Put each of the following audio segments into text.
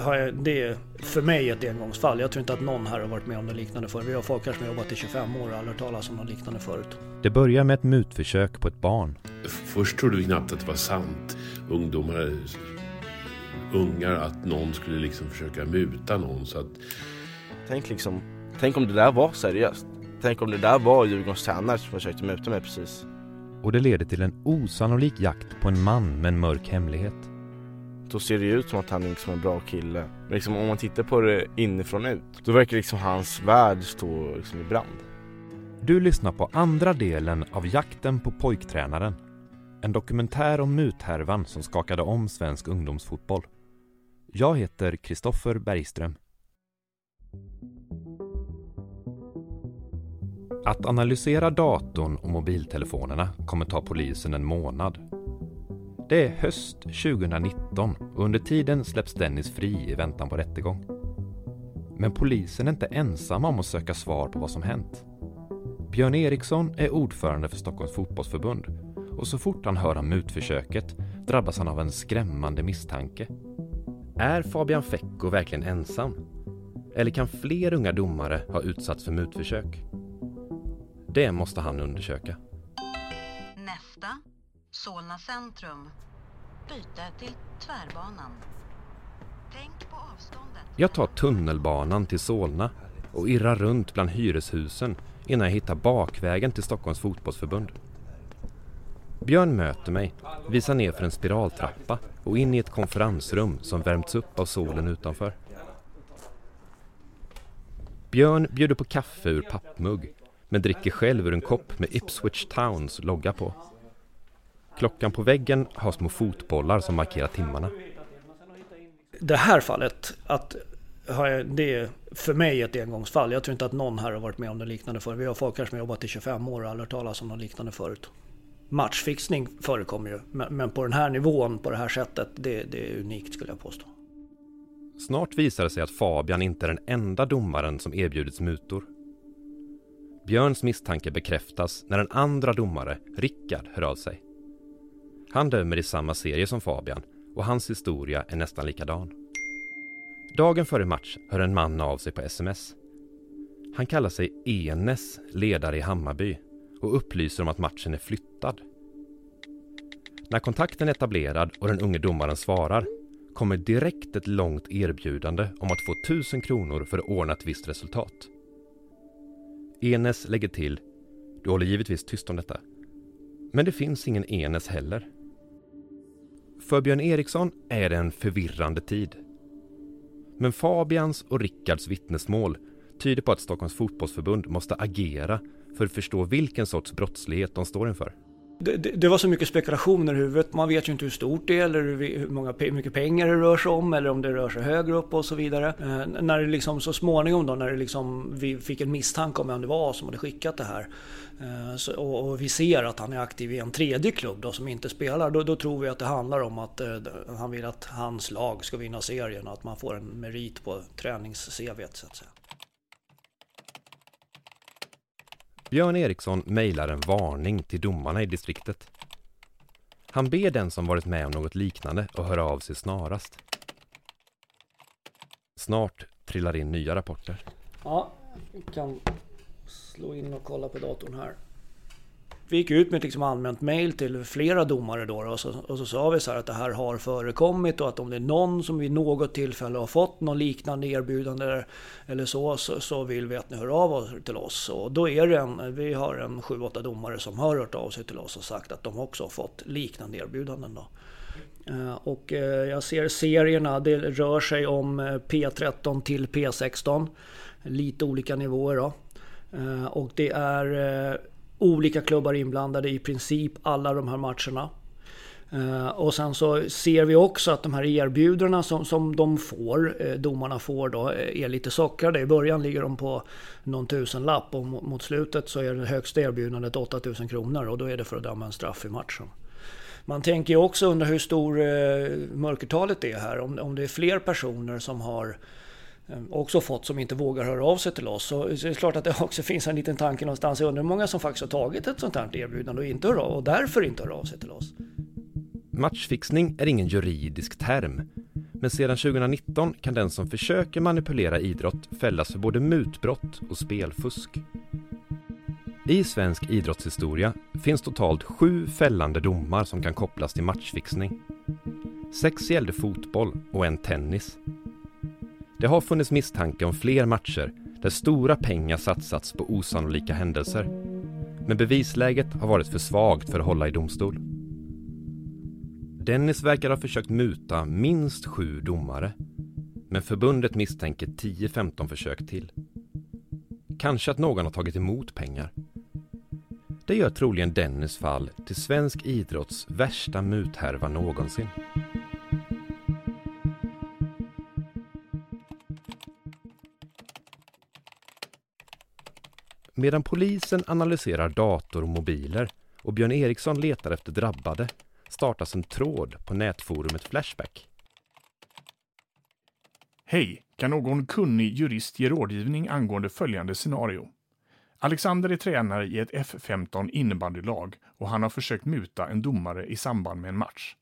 har jag, det är för mig ett engångsfall. Jag tror inte att någon här har varit med om något liknande förr. Vi har folk här som har jobbat i 25 år och aldrig hört talas om något liknande förut. Det börjar med ett mutförsök på ett barn. Först trodde vi knappt att det var sant. Ungdomar, ungar, att någon skulle liksom försöka muta någon. Så att, Tänk liksom, tänk om det där var seriöst. Tänk om det där var Djurgårdens tränare som försökte muta mig precis. Och det leder till en osannolik jakt på en man med en mörk hemlighet. Då ser det ut som att han är liksom en bra kille. Men liksom om man tittar på det inifrån ut, då verkar liksom hans värld stå liksom i brand. Du lyssnar på andra delen av Jakten på pojktränaren. En dokumentär om muthärvan som skakade om svensk ungdomsfotboll. Jag heter Kristoffer Bergström. Att analysera datorn och mobiltelefonerna kommer ta polisen en månad. Det är höst 2019 och under tiden släpps Dennis fri i väntan på rättegång. Men polisen är inte ensamma om att söka svar på vad som hänt. Björn Eriksson är ordförande för Stockholms fotbollsförbund och så fort han hör om mutförsöket drabbas han av en skrämmande misstanke. Är Fabian Fecko verkligen ensam? Eller kan fler unga domare ha utsatts för mutförsök? Det måste han undersöka. Solna centrum. Byte till tvärbanan. Tänk på avståndet. Jag tar tunnelbanan till Solna och irrar runt bland hyreshusen innan jag hittar bakvägen till Stockholms fotbollsförbund. Björn möter mig, visar ner för en spiraltrappa och in i ett konferensrum som värmts upp av solen utanför. Björn bjuder på kaffe ur pappmugg men dricker själv ur en kopp med Ipswich Towns logga på. Klockan på väggen har små fotbollar som markerar timmarna. Det här fallet, att det är för mig ett engångsfall. Jag tror inte att någon här har varit med om något liknande förr. Vi har folk här som har jobbat i 25 år och aldrig hört talas om något liknande förut. Matchfixning förekommer ju, men men på den här nivån, på det här sättet, det, det är unikt skulle jag påstå. Snart visar det sig att Fabian inte är den enda domaren som erbjudits mutor. Björns misstanke bekräftas när en andra domare, Rickard, hör av sig. Han dömer i samma serie som Fabian och hans historia är nästan likadan. Dagen före match hör en man av sig på sms. Han kallar sig Enes, ledare i Hammarby och upplyser om att matchen är flyttad. När kontakten är etablerad och den unge domaren svarar kommer direkt ett långt erbjudande om att få 1000 kronor för att ordna ett visst resultat. Enes lägger till Du håller givetvis tyst om detta. Men det finns ingen Enes heller. För Björn Eriksson är det en förvirrande tid. Men Fabians och Rickards vittnesmål tyder på att Stockholms fotbollsförbund måste agera för att förstå vilken sorts brottslighet de står inför. Det, det, det var så mycket spekulationer i huvudet. Man vet ju inte hur stort det är eller hur hur många, hur mycket pengar det rör sig om eller om det rör sig högre upp och så vidare. Eh, när det liksom så småningom då, när det liksom, vi fick en misstanke om vem det var som hade skickat det här. Eh, så, och, och vi ser att han är aktiv i en tredje klubb då, som inte spelar. Då, då tror vi att det handlar om att eh, han vill att hans lag ska vinna serien och att man får en merit på tränings-CV så att säga. Björn Eriksson mejlar en varning till domarna i distriktet. Han ber den som varit med om något liknande att höra av sig snarast. Snart trillar in nya rapporter. Ja, vi kan slå in och kolla på datorn här. Vi gick ut med ett liksom allmänt mail till flera domare då och så, och så sa vi så här att det här har förekommit och att om det är någon som vid något tillfälle har fått någon liknande erbjudande eller så, så, så vill vi att ni hör av er till oss. Och då är det en, vi har en 7-8 domare som har hört av sig till oss och sagt att de också har fått liknande erbjudanden. Då. Eh, och eh, jag ser serierna, det rör sig om eh, P13 till P16. Lite olika nivåer då. Och det är olika klubbar inblandade i princip alla de här matcherna. Eh, och sen så ser vi också att de här erbjudandena som, som de får, eh, domarna får då, eh, är lite sockrade. I början ligger de på någon tusenlapp och mot slutet så är det högsta erbjudandet 8000 kronor och då är det för att döma en straff i matchen. Man tänker ju också under hur stor eh, mörkertalet är här. Om, om det är fler personer som har eh, Ehm, också fått som inte vågar höra av sig till oss. Så det är klart att det också finns en liten tanke någonstans. Jag undrar hur många som faktiskt har tagit ett sånt här erbjudande och, inte hör av, och därför inte hör av sig till oss. Matchfixning är ingen juridisk term. Men sedan 2019 kan den som försöker manipulera idrott fällas för både mutbrott och spelfusk. I svensk idrottshistoria finns totalt sju fällande domar som kan kopplas till matchfixning. Sex gällde fotboll och en tennis. Det har funnits misstanke om fler matcher där stora pengar satsats på osannolika händelser. Men bevisläget har varit för svagt för att hålla i domstol. Dennis verkar ha försökt muta minst sju domare. Men förbundet misstänker 10-15 försök till. Kanske att någon har tagit emot pengar det gör troligen Dennis fall till svensk idrotts värsta muthärva någonsin. Medan polisen analyserar dator och mobiler och Björn Eriksson letar efter drabbade startas en tråd på nätforumet Flashback. Hej! Kan någon kunnig jurist ge rådgivning angående följande scenario? Alexander är tränare i ett F15 innebandylag och han har försökt muta en domare i samband med en match.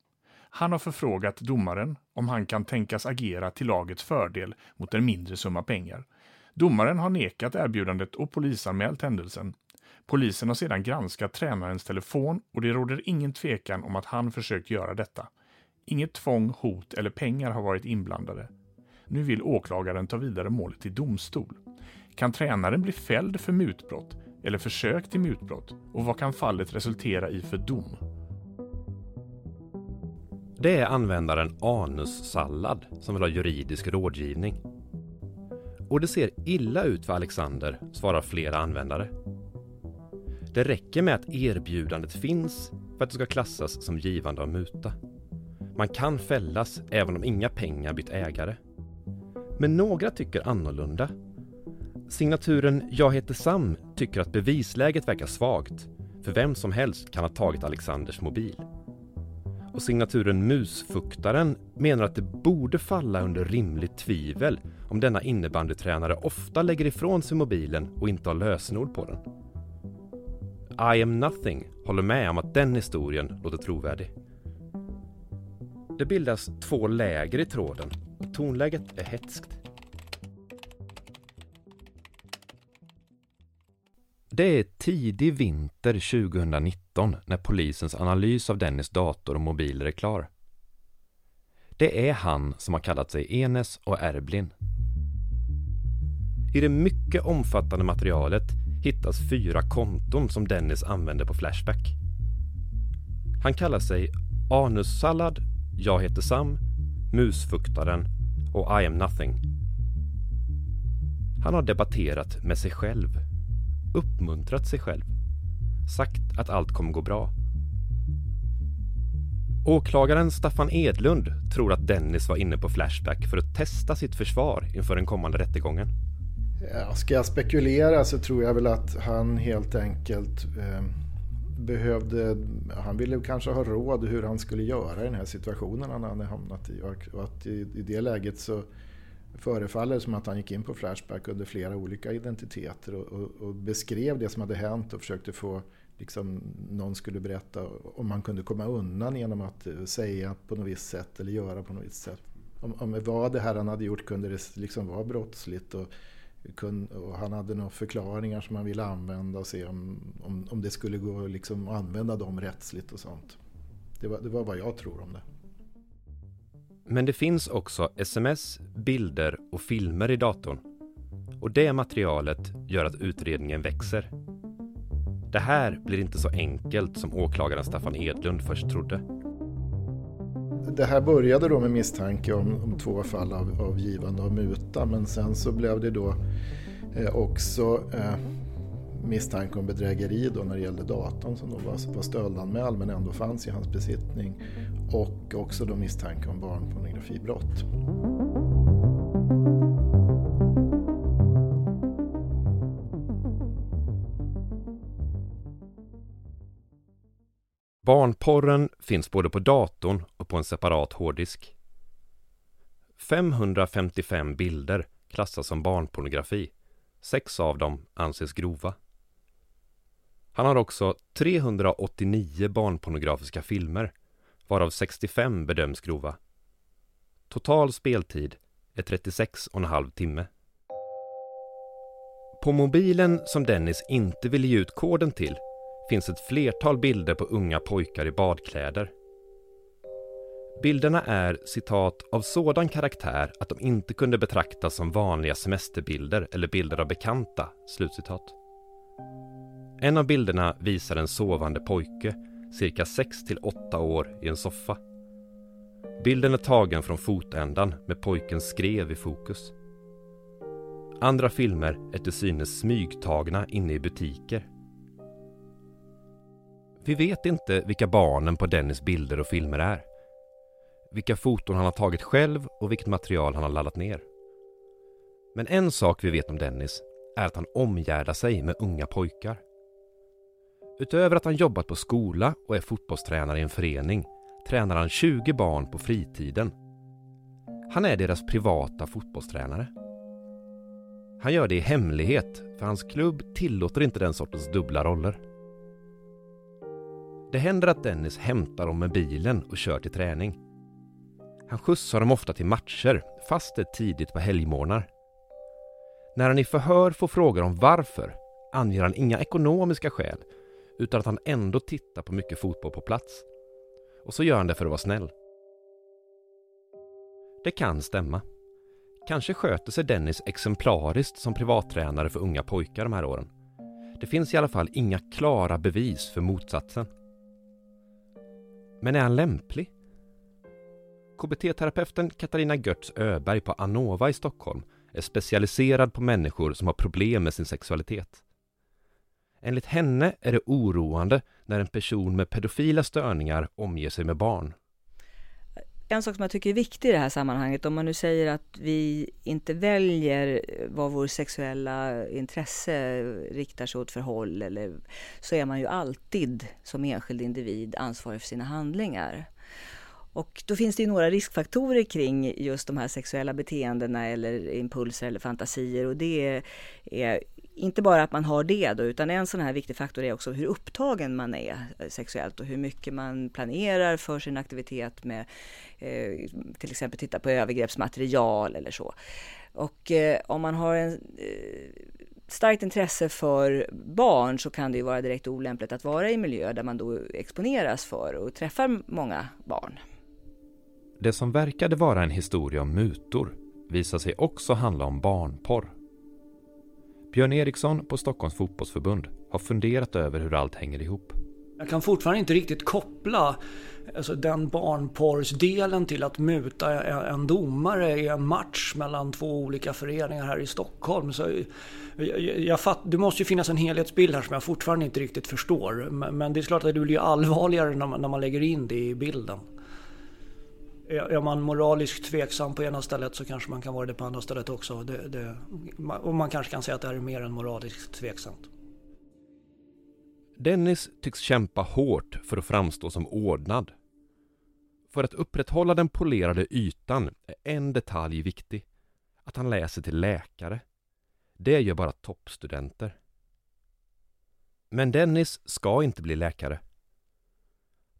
Han har förfrågat domaren om han kan tänkas agera till lagets fördel mot en mindre summa pengar. Domaren har nekat erbjudandet och polisanmält händelsen. Polisen har sedan granskat tränarens telefon och det råder ingen tvekan om att han försökt göra detta. Inget tvång, hot eller pengar har varit inblandade. Nu vill åklagaren ta vidare målet till domstol. Kan tränaren bli fälld för mutbrott eller försök till mutbrott och vad kan fallet resultera i för dom? Det är användaren Anussallad som vill ha juridisk rådgivning. Och det ser illa ut för Alexander, svarar flera användare. Det räcker med att erbjudandet finns för att det ska klassas som givande av muta. Man kan fällas även om inga pengar bytt ägare. Men några tycker annorlunda Signaturen “Jag heter Sam” tycker att bevisläget verkar svagt, för vem som helst kan ha tagit Alexanders mobil. Och signaturen “Musfuktaren” menar att det borde falla under rimligt tvivel om denna innebandytränare ofta lägger ifrån sig mobilen och inte har lösenord på den. I am nothing håller med om att den historien låter trovärdig. Det bildas två läger i tråden och tonläget är hetskt. Det är tidig vinter 2019 när polisens analys av Dennis dator och mobiler är klar. Det är han som har kallat sig Enes och Erblin. I det mycket omfattande materialet hittas fyra konton som Dennis använder på Flashback. Han kallar sig Anussallad, Jag heter Sam, Musfuktaren och I am nothing. Han har debatterat med sig själv uppmuntrat sig själv. Sagt att allt kommer gå bra. Åklagaren Staffan Edlund tror att Dennis var inne på Flashback för att testa sitt försvar inför den kommande rättegången. Ja, ska jag spekulera så tror jag väl att han helt enkelt eh, behövde, han ville kanske ha råd hur han skulle göra i den här situationen han hade hamnat i. Och att i, i det läget så förefaller det som att han gick in på Flashback under flera olika identiteter och, och, och, beskrev det som hade hänt och försökte få liksom, någon skulle berätta om han kunde komma undan genom att eh, säga på något visst sätt eller göra på något visst sätt. Om, om vad det här han hade gjort kunde det liksom vara brottsligt och, och han hade några förklaringar som han ville använda och se om, om, om det skulle gå liksom att använda dem rättsligt och sånt. Det var, det var vad jag tror om det. Men det finns också sms, bilder och filmer i datorn. Och det materialet gör att utredningen växer. Det här blir inte så enkelt som åklagaren Staffan Edlund först trodde det här började då med misstanke om, om två fall av, av givande av muta men sen så blev det då eh, också eh, misstanke om bedrägeri då när det gällde datorn som då var, var stöldanmäld men ändå fanns i hans besittning och också då misstanke om barnpornografibrott. Barnporren finns både på datorn och på en separat hårddisk. 555 bilder klassas som barnpornografi. Sex av dem anses grova. Han har också 389 barnpornografiska filmer, varav 65 bedöms grova. Total speltid är 36,5 timme. På mobilen som Dennis inte ville ge ut koden till finns ett flertal bilder på unga pojkar i badkläder. Bilderna är citat av sådan karaktär att de inte kunde betraktas som vanliga semesterbilder eller bilder av bekanta. Slutcitat. En av bilderna visar en sovande pojke, cirka 6 till 8 år, i en soffa. Bilden är tagen från fotändan med pojken skrev i fokus. Andra filmer är till synes smygtagna inne i butiker. Vi vet inte vilka barnen på Dennis bilder och filmer är. Vilka foton han har tagit själv och vilket material han har laddat ner. Men en sak vi vet om Dennis är att han omgärdar sig med unga pojkar. Utöver att han jobbat på skola och är fotbollstränare i en förening tränar han 20 barn på fritiden. Han är deras privata fotbollstränare. Han gör det i hemlighet för hans klubb tillåter inte den sortens dubbla roller. Det händer att Dennis hämtar dem med bilen och kör till träning. Han skjutsar dem ofta till matcher, fast det är tidigt på helgmorgnar. När han i förhör får frågor om varför anger han inga ekonomiska skäl utan att han ändå tittar på mycket fotboll på plats. Och så gör han det för att vara snäll. Det kan stämma. Kanske sköter sig Dennis exemplariskt som privattränare för unga pojkar de här åren. Det finns i alla fall inga klara bevis för motsatsen. Men är han lämplig? KBT-terapeuten Katarina Götz Öberg på Anova i Stockholm är specialiserad på människor som har problem med sin sexualitet. Enligt henne är det oroande när en person med pedofila störningar omger sig med barn. En sak som jag tycker är viktig i det här sammanhanget, om man nu säger att vi inte väljer vad vår sexuella intresse riktar sig åt för håll, eller, så är man ju alltid som enskild individ ansvarig för sina handlingar. Och då finns det ju några riskfaktorer kring just de här sexuella beteendena eller impulser eller fantasier och det är inte bara att man har det då, utan en sån här viktig faktor är också hur upptagen man är eh, sexuellt och hur mycket man planerar för sin aktivitet med eh, till exempel titta på övergreppsmaterial eller så. Och eh, om man har en eh, starkt intresse för barn så kan det ju vara direkt olämpligt att vara i miljö där man då exponeras för och träffar många barn. Det som verkade vara en historia om mutor visar sig också handla om barnporr. Björn Eriksson på Stockholms fotbollsförbund har funderat över hur allt hänger ihop. Jag kan fortfarande inte riktigt koppla alltså den barnporrsdelen till att muta en domare i en match mellan två olika föreningar här i Stockholm. Så jag, jag fatt, det måste ju finnas en helhetsbild här som jag fortfarande inte riktigt förstår. Men det är klart att det blir allvarligare när man, när man lägger in det i bilden. Är man moraliskt tveksam på ena stället så kanske man kan vara det på andra stället också. Det, det, och man kanske kan säga att det här är mer än moraliskt tveksamt. Dennis tycks kämpa hårt för att framstå som ordnad. För att upprätthålla den polerade ytan är en detalj viktig. Att han läser till läkare. Det gör bara toppstudenter. Men Dennis ska inte bli läkare.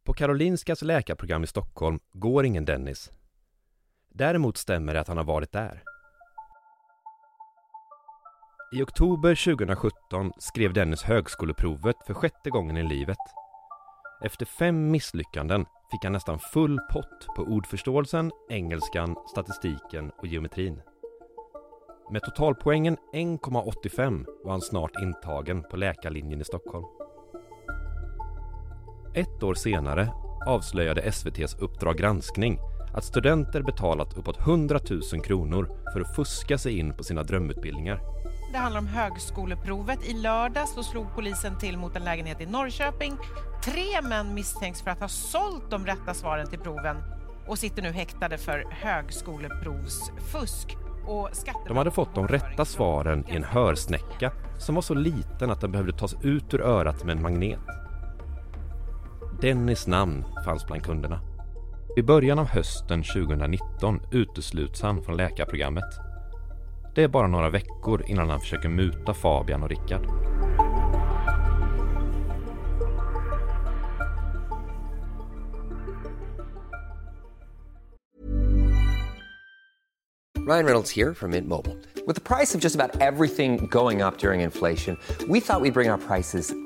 På Karolinskas läkarprogram i Stockholm går ingen Dennis. Däremot stämmer det att han har varit där. I oktober 2017 skrev Dennis högskoleprovet för sjätte gången i livet. Efter fem misslyckanden fick han nästan full pott på ordförståelsen, engelskan, statistiken och geometrin. Med totalpoängen 1,85 var han snart intagen på läkarlinjen i Stockholm. Ett år senare avslöjade SVTs Uppdrag granskning att studenter betalat uppåt 100 000 kronor för att fuska sig in på sina drömutbildningar. Det handlar om högskoleprovet. I lördags så slog polisen till mot en lägenhet i Norrköping. Tre män misstänks för att ha sålt de rätta svaren till proven och sitter nu häktade för högskoleprovsfusk. Och de hade fått de rätta svaren i en hörsnäcka som var så liten att den behövde tas ut ur örat med en magnet. Dennis namn fanns bland kunderna. I början av hösten 2019 utesluts han från läkarprogrammet. Det är bara några veckor innan han försöker muta Fabian och Rickard. Ryan Reynolds här från Mint Mobile. Med priset på nästan allt som går upp under inflationen, trodde vi att vi skulle bring våra priser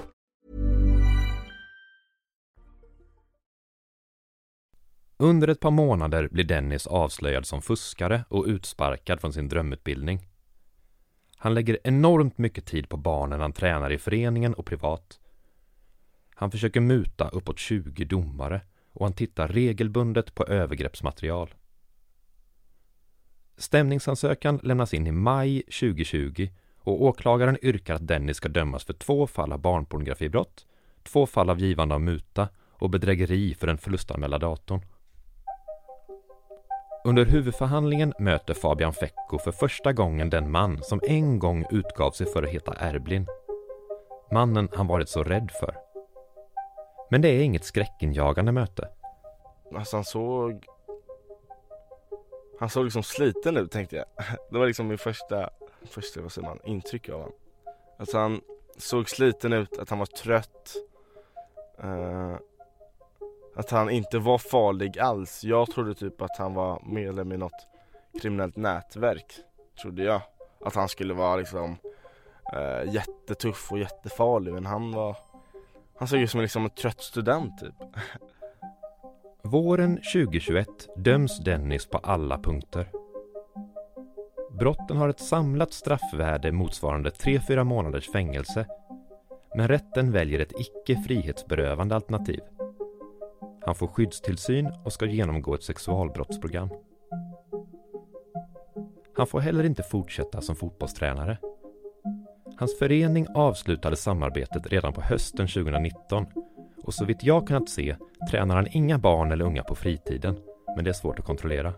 Under ett par månader blir Dennis avslöjad som fuskare och utsparkad från sin drömutbildning. Han lägger enormt mycket tid på barnen han tränar i föreningen och privat. Han försöker muta uppåt 20 domare och han tittar regelbundet på övergreppsmaterial. Stämningsansökan lämnas in i maj 2020 och åklagaren yrkar att Dennis ska dömas för två fall av barnpornografibrott, två fall av givande av muta och bedrägeri för den förlustanmälda datorn. Under huvudförhandlingen möter Fabian Fecko för första gången den man som en gång utgav sig för att heta Erblin. Mannen han varit så rädd för. Men det är inget skräckinjagande möte. Alltså han såg... Han såg liksom sliten ut tänkte jag. Det var liksom min första, första vad säger man, intryck av honom. Alltså han såg sliten ut, att han var trött. Uh, att han inte var farlig alls. Jag trodde typ att han var medlem i något kriminellt nätverk. Trodde jag. Att han skulle vara liksom eh, jättetuff och jättefarlig men han var Han såg ut som liksom en trött student typ. Våren 2021 döms Dennis på alla punkter. Brotten har ett samlat straffvärde motsvarande 3-4 månaders fängelse. Men rätten väljer ett icke frihetsberövande alternativ. Han får skyddstillsyn och ska genomgå ett sexualbrottsprogram. Han får heller inte fortsätta som fotbollstränare. Hans förening avslutade samarbetet redan på hösten 2019 och så vitt jag kunnat se tränar han inga barn eller unga på fritiden, men det är svårt att kontrollera.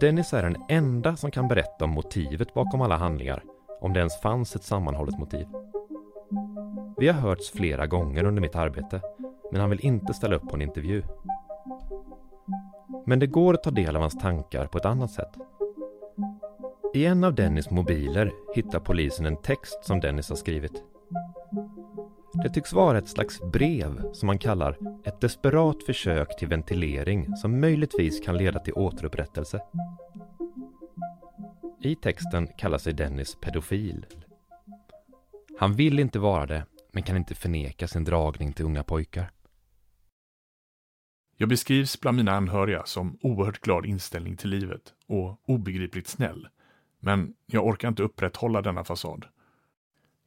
Dennis är den enda som kan berätta om motivet bakom alla handlingar, om det ens fanns ett sammanhållet motiv. Vi har hörts flera gånger under mitt arbete, men han vill inte ställa upp på en intervju. Men det går att ta del av hans tankar på ett annat sätt. I en av Dennis mobiler hittar polisen en text som Dennis har skrivit. Det tycks vara ett slags brev som man kallar ett desperat försök till ventilering som möjligtvis kan leda till återupprättelse. I texten kallar sig Dennis pedofil. Han vill inte vara det, men kan inte förneka sin dragning till unga pojkar. Jag beskrivs bland mina anhöriga som oerhört glad inställning till livet och obegripligt snäll. Men jag orkar inte upprätthålla denna fasad.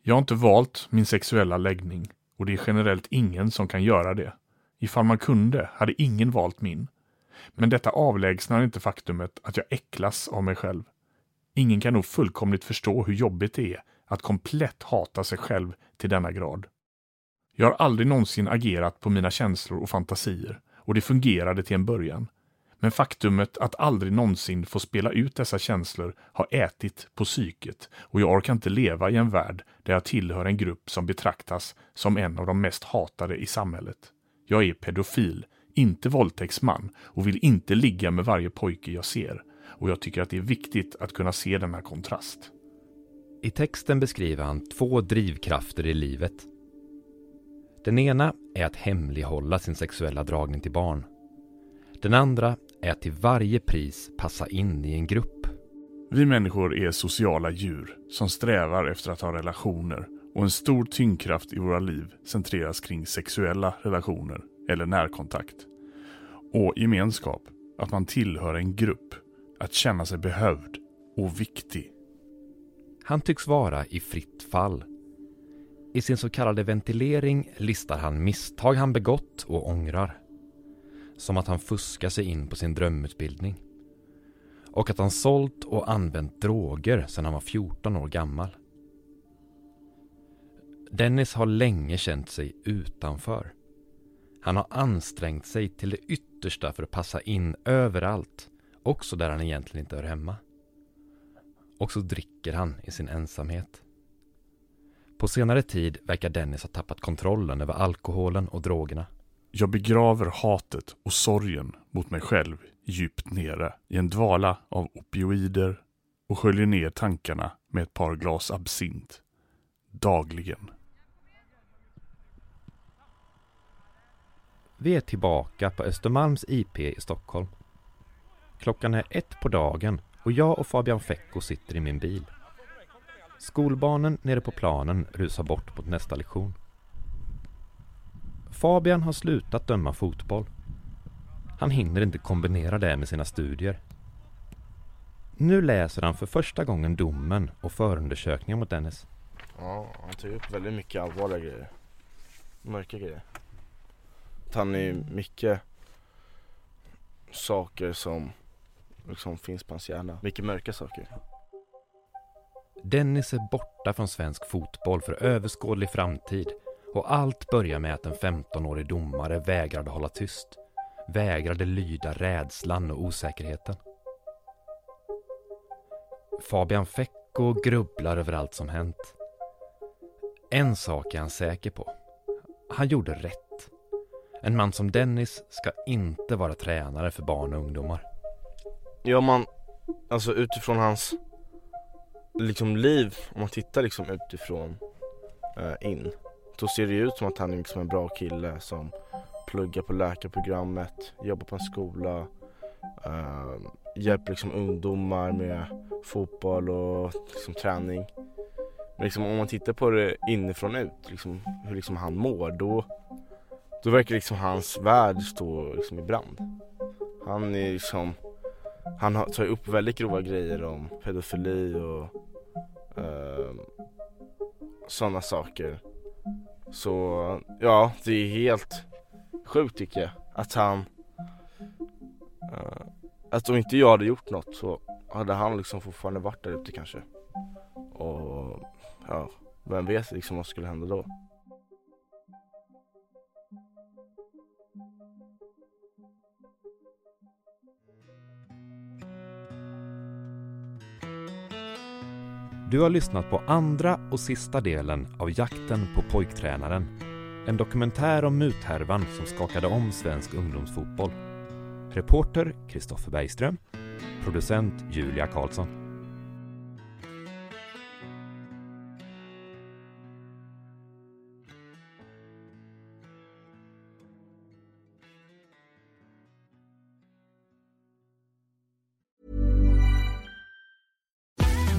Jag har inte valt min sexuella läggning och det är generellt ingen som kan göra det. Ifall man kunde hade ingen valt min. Men detta avlägsnar inte faktumet att jag äcklas av mig själv. Ingen kan nog fullkomligt förstå hur jobbigt det är att komplett hata sig själv till denna grad. Jag har aldrig någonsin agerat på mina känslor och fantasier och det fungerade till en början. Men faktumet att aldrig någonsin få spela ut dessa känslor har ätit på psyket och jag orkar inte leva i en värld där jag tillhör en grupp som betraktas som en av de mest hatade i samhället. Jag är pedofil, inte våldtäktsman och vill inte ligga med varje pojke jag ser. Och jag tycker att det är viktigt att kunna se denna kontrast. I texten beskriver han två drivkrafter i livet. Den ena är att hemlighålla sin sexuella dragning till barn. Den andra är att till varje pris passa in i en grupp Vi människor är sociala djur som strävar efter att ha relationer och en stor tyngdkraft i våra liv centreras kring sexuella relationer eller närkontakt. Och gemenskap, att man tillhör en grupp, att känna sig behövd och viktig. Han tycks vara i fritt fall. I sin så kallade ventilering listar han misstag han begått och ångrar. Som att han fuskar sig in på sin drömutbildning. Och att han sålt och använt droger sedan han var 14 år gammal. Dennis har länge känt sig utanför. Han har ansträngt sig till det yttersta för att passa in överallt, också där han egentligen inte hör hemma. Och så dricker han i sin ensamhet. På senare tid verkar Dennis ha tappat kontrollen över alkoholen och drogerna. Jag begraver hatet och sorgen mot mig själv djupt nere i en dvala av opioider och sköljer ner tankarna med ett par glas absint. Dagligen. Vi är tillbaka på Östermalms IP i Stockholm. Klockan är ett på dagen och jag och Fabian Fecko sitter i min bil. Skolbarnen nere på planen rusar bort mot nästa lektion. Fabian har slutat döma fotboll. Han hinner inte kombinera det med sina studier. Nu läser han för första gången domen och förundersökningen mot Dennis. Ja, han tar upp väldigt mycket allvarliga grejer. Mörka grejer. Han är mycket saker som liksom finns på hans hjärna. Mycket mörka saker. Dennis är borta från svensk fotboll för överskådlig framtid och allt börjar med att en 15-årig domare vägrade hålla tyst. Vägrade lyda rädslan och osäkerheten. Fabian Fecko grubblar över allt som hänt. En sak är han säker på. Han gjorde rätt. En man som Dennis ska inte vara tränare för barn och ungdomar. Ja man, alltså utifrån hans liksom liv, om man tittar liksom utifrån eh, in Då ser det ut som att han är liksom en bra kille som pluggar på läkarprogrammet, jobbar på en skola eh, Hjälper liksom ungdomar med fotboll och liksom träning. Men liksom om man tittar på det inifrån ut, liksom, hur liksom han mår då Då verkar liksom hans värld stå liksom i brand. Han är liksom han tar tar upp väldigt grova grejer om pedofili och eh, sådana saker. Så ja, det är helt sjukt tycker jag att han eh, Att om inte jag hade gjort något så hade han liksom fortfarande varit där ute kanske. Och ja, vem vet liksom vad skulle hända då. Du har lyssnat på andra och sista delen av Jakten på pojktränaren. En dokumentär om muthärvan som skakade om svensk ungdomsfotboll. Reporter Kristoffer Bergström. Producent Julia Karlsson.